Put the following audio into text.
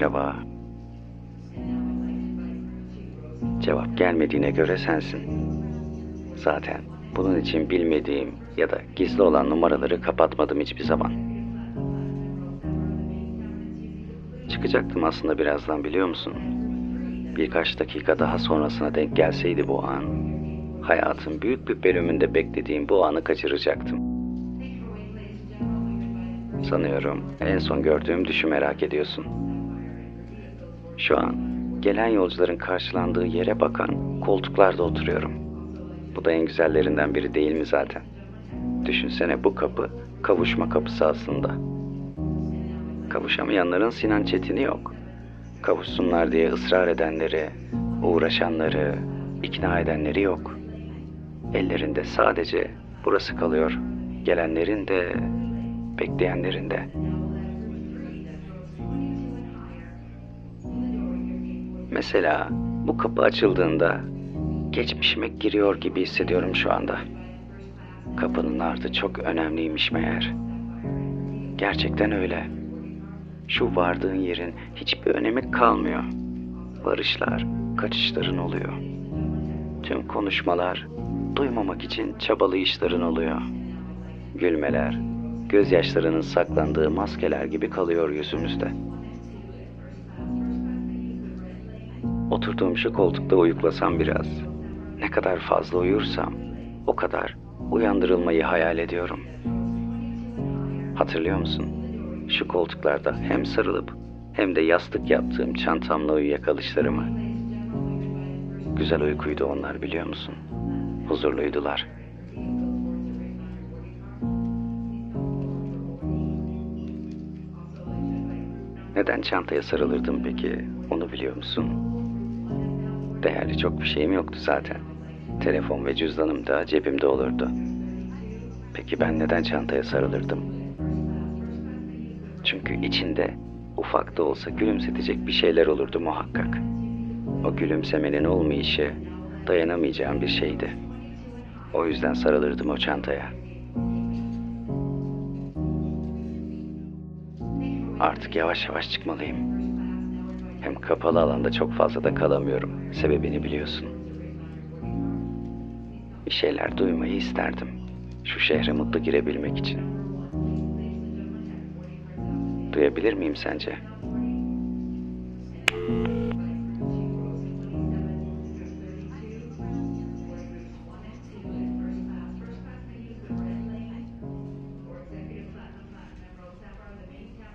Merhaba. Cevap gelmediğine göre sensin. Zaten bunun için bilmediğim ya da gizli olan numaraları kapatmadım hiçbir zaman. Çıkacaktım aslında birazdan biliyor musun? Birkaç dakika daha sonrasına denk gelseydi bu an, hayatın büyük bir bölümünde beklediğim bu anı kaçıracaktım. Sanıyorum en son gördüğüm düşü merak ediyorsun. Şu an gelen yolcuların karşılandığı yere bakan koltuklarda oturuyorum. Bu da en güzellerinden biri değil mi zaten? Düşünsene bu kapı kavuşma kapısı aslında. Kavuşamayanların Sinan Çetin'i yok. Kavuşsunlar diye ısrar edenleri, uğraşanları, ikna edenleri yok. Ellerinde sadece burası kalıyor. Gelenlerin de, bekleyenlerin de. Mesela bu kapı açıldığında geçmişime giriyor gibi hissediyorum şu anda. Kapının ardı çok önemliymiş meğer. Gerçekten öyle. Şu vardığın yerin hiçbir önemi kalmıyor. Varışlar, kaçışların oluyor. Tüm konuşmalar duymamak için çabalayışların oluyor. Gülmeler, gözyaşlarının saklandığı maskeler gibi kalıyor yüzümüzde. Oturduğum şu koltukta uyuklasam biraz. Ne kadar fazla uyursam o kadar uyandırılmayı hayal ediyorum. Hatırlıyor musun? Şu koltuklarda hem sarılıp hem de yastık yaptığım çantamla uyuyakalışlarımı. Güzel uykuydu onlar biliyor musun? Huzurluydular. Neden çantaya sarılırdım peki? Onu biliyor musun? Değerli çok bir şeyim yoktu zaten. Telefon ve cüzdanım da cebimde olurdu. Peki ben neden çantaya sarılırdım? Çünkü içinde ufak da olsa gülümsetecek bir şeyler olurdu muhakkak. O gülümsemenin olmayışı dayanamayacağım bir şeydi. O yüzden sarılırdım o çantaya. Artık yavaş yavaş çıkmalıyım. Hem kapalı alanda çok fazla da kalamıyorum. Sebebini biliyorsun. Bir şeyler duymayı isterdim. Şu şehre mutlu girebilmek için. Duyabilir miyim sence?